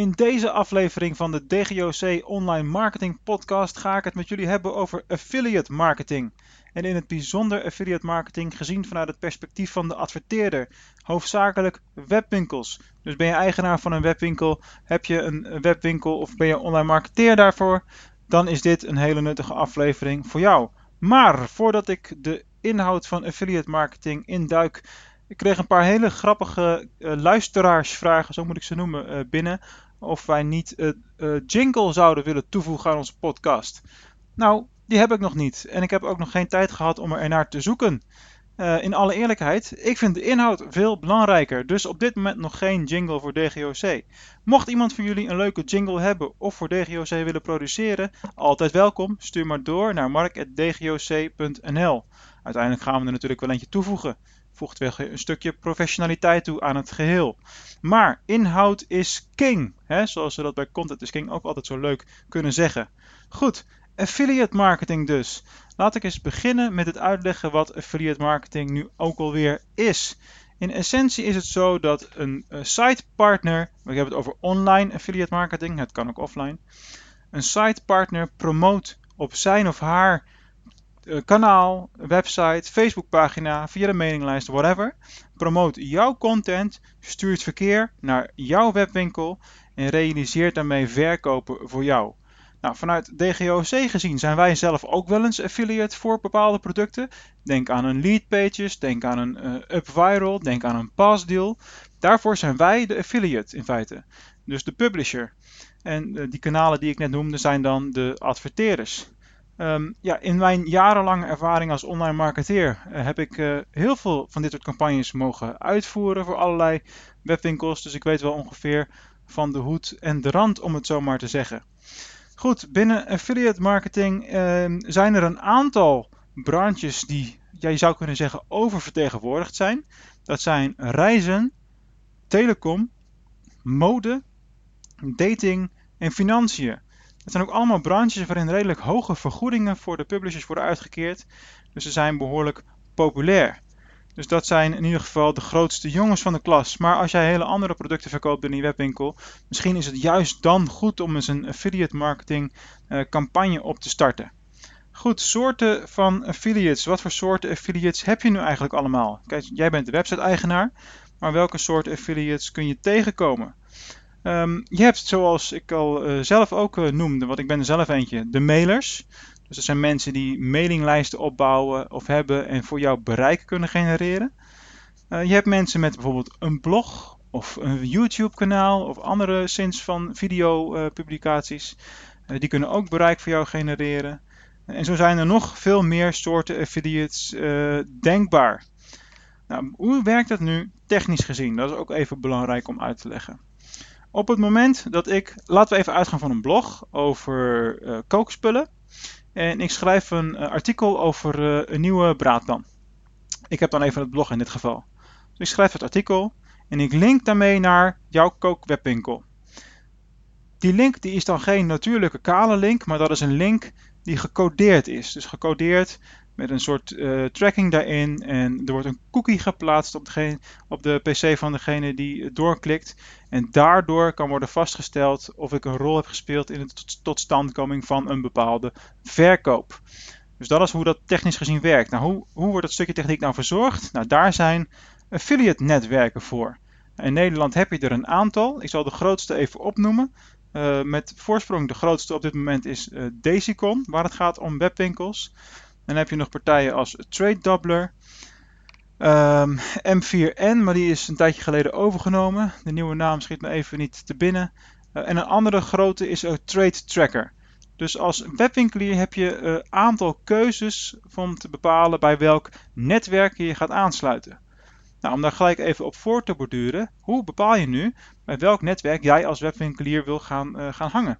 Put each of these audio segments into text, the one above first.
In deze aflevering van de DGOC Online Marketing Podcast ga ik het met jullie hebben over affiliate marketing. En in het bijzonder affiliate marketing gezien vanuit het perspectief van de adverteerder. Hoofdzakelijk webwinkels. Dus ben je eigenaar van een webwinkel, heb je een webwinkel of ben je online marketeer daarvoor, dan is dit een hele nuttige aflevering voor jou. Maar voordat ik de inhoud van affiliate marketing induik, ik kreeg een paar hele grappige uh, luisteraarsvragen, zo moet ik ze noemen, uh, binnen. Of wij niet een uh, jingle zouden willen toevoegen aan onze podcast. Nou, die heb ik nog niet. En ik heb ook nog geen tijd gehad om er naar te zoeken. Uh, in alle eerlijkheid, ik vind de inhoud veel belangrijker. Dus op dit moment nog geen jingle voor DGOC. Mocht iemand van jullie een leuke jingle hebben of voor DGOC willen produceren, altijd welkom. Stuur maar door naar mark.dgoc.nl. Uiteindelijk gaan we er natuurlijk wel eentje toevoegen. Voegt weer een stukje professionaliteit toe aan het geheel. Maar inhoud is king. Hè? Zoals we dat bij Content is King ook altijd zo leuk kunnen zeggen. Goed, affiliate marketing dus. Laat ik eens beginnen met het uitleggen wat affiliate marketing nu ook alweer is. In essentie is het zo dat een, een site partner, we hebben het over online affiliate marketing, het kan ook offline. Een site partner promoot op zijn of haar kanaal, website, Facebookpagina, via de mailinglijst, whatever. Promoot jouw content, stuurt verkeer naar jouw webwinkel en realiseert daarmee verkopen voor jou. Nou, vanuit DGOC gezien zijn wij zelf ook wel eens affiliate voor bepaalde producten. Denk aan een lead pages, denk aan een uh, UpViral, denk aan een pass deal. Daarvoor zijn wij de affiliate in feite. Dus de publisher. En uh, die kanalen die ik net noemde zijn dan de adverteerders. Um, ja, in mijn jarenlange ervaring als online marketeer uh, heb ik uh, heel veel van dit soort campagnes mogen uitvoeren voor allerlei webwinkels. Dus ik weet wel ongeveer van de hoed en de rand, om het zo maar te zeggen. Goed, binnen affiliate marketing uh, zijn er een aantal branches die, ja, zou kunnen zeggen, oververtegenwoordigd zijn. Dat zijn reizen, telecom, mode, dating en financiën. Het zijn ook allemaal branches waarin redelijk hoge vergoedingen voor de publishers worden uitgekeerd. Dus ze zijn behoorlijk populair. Dus dat zijn in ieder geval de grootste jongens van de klas. Maar als jij hele andere producten verkoopt in die webwinkel, misschien is het juist dan goed om eens een affiliate marketing uh, campagne op te starten. Goed, soorten van affiliates. Wat voor soorten affiliates heb je nu eigenlijk allemaal? Kijk, jij bent de website-eigenaar, maar welke soorten affiliates kun je tegenkomen? Um, je hebt, zoals ik al uh, zelf ook uh, noemde, want ik ben er zelf eentje, de mailers. Dus dat zijn mensen die mailinglijsten opbouwen of hebben en voor jou bereik kunnen genereren. Uh, je hebt mensen met bijvoorbeeld een blog of een YouTube kanaal of andere sinds van videopublicaties. die kunnen ook bereik voor jou genereren. En zo zijn er nog veel meer soorten affiliates denkbaar. Nou, hoe werkt dat nu technisch gezien? Dat is ook even belangrijk om uit te leggen. Op het moment dat ik, laten we even uitgaan van een blog over uh, kookspullen. En ik schrijf een uh, artikel over uh, een nieuwe braadpan. Ik heb dan even het blog in dit geval. Dus ik schrijf het artikel en ik link daarmee naar jouw kookwebwinkel. Die link die is dan geen natuurlijke kale link, maar dat is een link die gecodeerd is. Dus gecodeerd met een soort uh, tracking daarin. En er wordt een cookie geplaatst op, op de PC van degene die doorklikt. En daardoor kan worden vastgesteld of ik een rol heb gespeeld in de totstandkoming van een bepaalde verkoop. Dus dat is hoe dat technisch gezien werkt. Nou, hoe, hoe wordt dat stukje techniek nou verzorgd? Nou, daar zijn affiliate netwerken voor. In Nederland heb je er een aantal. Ik zal de grootste even opnoemen. Uh, met voorsprong de grootste op dit moment is uh, Daisycon, waar het gaat om webwinkels. Dan heb je nog partijen als Trade Doubler, um, M4N, maar die is een tijdje geleden overgenomen. De nieuwe naam schiet me even niet te binnen. Uh, en een andere grote is ook Trade Tracker. Dus als webwinkelier heb je een uh, aantal keuzes om te bepalen bij welk netwerk je gaat aansluiten. Nou, om daar gelijk even op voor te borduren, hoe bepaal je nu bij welk netwerk jij als webwinkelier wil gaan, gaan hangen?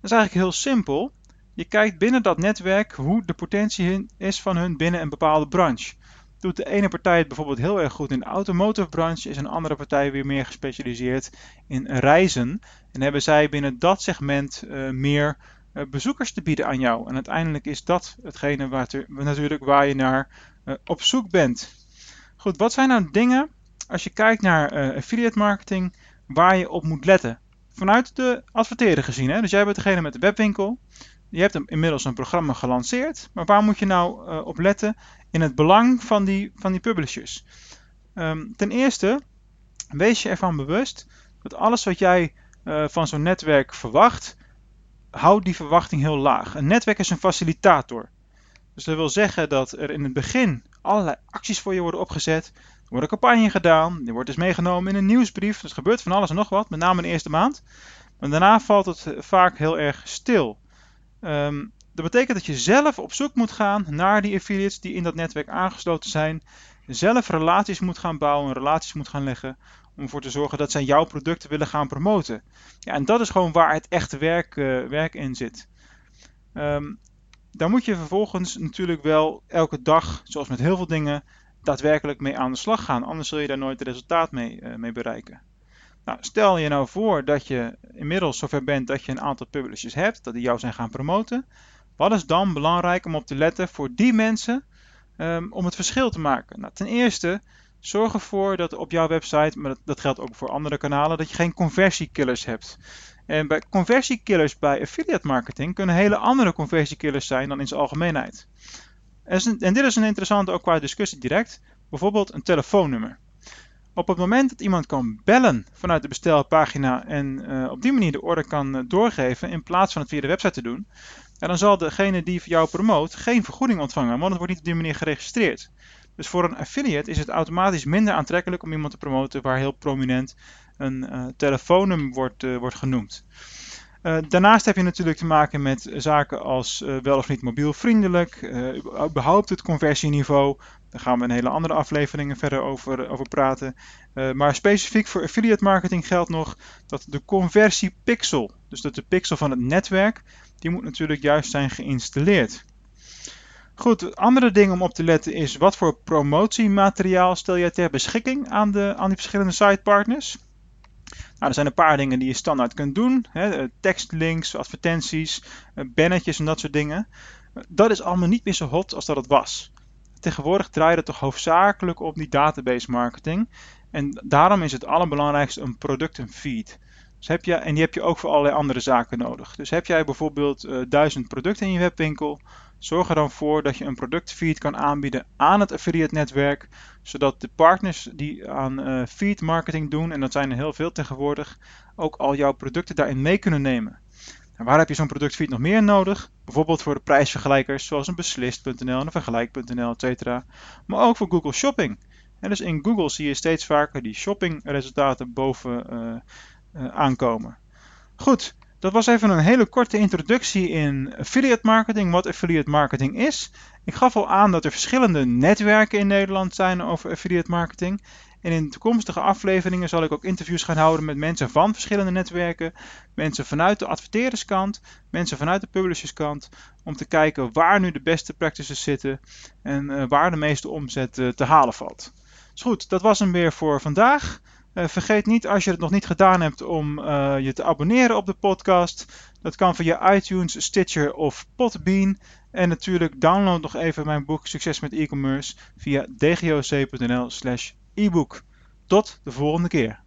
Dat is eigenlijk heel simpel. Je kijkt binnen dat netwerk hoe de potentie is van hun binnen een bepaalde branche. Doet de ene partij het bijvoorbeeld heel erg goed in de automotive branche, is een andere partij weer meer gespecialiseerd in reizen. En hebben zij binnen dat segment uh, meer uh, bezoekers te bieden aan jou. En uiteindelijk is dat hetgene waar, natuurlijk waar je naar uh, op zoek bent. Goed, wat zijn nou dingen als je kijkt naar affiliate marketing waar je op moet letten? vanuit de adverteerder gezien. Hè? Dus jij bent degene met de webwinkel. Je hebt hem inmiddels een programma gelanceerd. Maar waar moet je nou uh, op letten in het belang van die, van die publishers? Um, ten eerste, wees je ervan bewust dat alles wat jij uh, van zo'n netwerk verwacht, houd die verwachting heel laag. Een netwerk is een facilitator. Dus dat wil zeggen dat er in het begin allerlei acties voor je worden opgezet. Er wordt een campagne gedaan, die wordt dus meegenomen in een nieuwsbrief. Er gebeurt van alles en nog wat, met name in de eerste maand. Maar daarna valt het vaak heel erg stil. Um, dat betekent dat je zelf op zoek moet gaan naar die affiliates die in dat netwerk aangesloten zijn. Zelf relaties moet gaan bouwen, relaties moet gaan leggen. Om ervoor te zorgen dat zij jouw producten willen gaan promoten. Ja, en dat is gewoon waar het echte werk, uh, werk in zit. Um, daar moet je vervolgens natuurlijk wel elke dag, zoals met heel veel dingen, daadwerkelijk mee aan de slag gaan. Anders zul je daar nooit het resultaat mee, uh, mee bereiken. Nou, stel je nou voor dat je inmiddels zover bent dat je een aantal publishers hebt, dat die jou zijn gaan promoten. Wat is dan belangrijk om op te letten voor die mensen um, om het verschil te maken? Nou, ten eerste, zorg ervoor dat op jouw website, maar dat, dat geldt ook voor andere kanalen, dat je geen conversiekillers hebt. En bij conversiekillers bij affiliate marketing kunnen hele andere conversiekillers zijn dan in zijn algemeenheid. En dit is een interessante ook qua discussie direct. Bijvoorbeeld een telefoonnummer. Op het moment dat iemand kan bellen vanuit de bestelpagina en uh, op die manier de order kan uh, doorgeven in plaats van het via de website te doen, dan zal degene die jou promoot geen vergoeding ontvangen, want het wordt niet op die manier geregistreerd. Dus voor een affiliate is het automatisch minder aantrekkelijk om iemand te promoten waar heel prominent een uh, telefoonnummer wordt, wordt genoemd. Uh, daarnaast heb je natuurlijk te maken met zaken als uh, wel of niet mobielvriendelijk, uh, überhaupt het conversieniveau. Daar gaan we in hele andere afleveringen verder over, over praten. maar specifiek voor affiliate marketing geldt nog dat de conversiepixel, dus dat de pixel van het netwerk, die moet natuurlijk juist zijn geïnstalleerd. Goed, andere ding om op te letten is wat voor promotiemateriaal stel jij ter beschikking aan, de, aan die verschillende sitepartners. Nou, er zijn een paar dingen die je standaard kunt doen. Hè, eh, tekstlinks, advertenties, eh, bannetjes en dat soort dingen. Dat is allemaal niet meer zo hot als dat het was. Tegenwoordig draait het toch hoofdzakelijk op die database marketing. En daarom is het allerbelangrijkste een productenfeed. Dus heb je, en die heb je ook voor allerlei andere zaken nodig. Dus heb jij bijvoorbeeld uh, duizend producten in je webwinkel, zorg er dan voor dat je een productfeed kan aanbieden aan het affiliate netwerk, zodat de partners die aan uh, feed marketing doen, en dat zijn er heel veel tegenwoordig, ook al jouw producten daarin mee kunnen nemen. En waar heb je zo'n productfeed nog meer nodig? Bijvoorbeeld voor de prijsvergelijkers zoals een beslist.nl en vergelijk.nl, etc. Maar ook voor Google Shopping. En dus in Google zie je steeds vaker die shoppingresultaten boven uh, uh, aankomen. Goed, dat was even een hele korte introductie in affiliate marketing, wat affiliate marketing is. Ik gaf al aan dat er verschillende netwerken in Nederland zijn over affiliate marketing. En in toekomstige afleveringen zal ik ook interviews gaan houden met mensen van verschillende netwerken, mensen vanuit de adverteerderskant, mensen vanuit de publisherskant, om te kijken waar nu de beste practices zitten en uh, waar de meeste omzet uh, te halen valt. Dus goed, dat was hem weer voor vandaag. Uh, vergeet niet als je het nog niet gedaan hebt om uh, je te abonneren op de podcast. Dat kan via iTunes, Stitcher of Podbean. En natuurlijk download nog even mijn boek Succes met e-commerce via dgoc.nl slash ebook. Tot de volgende keer.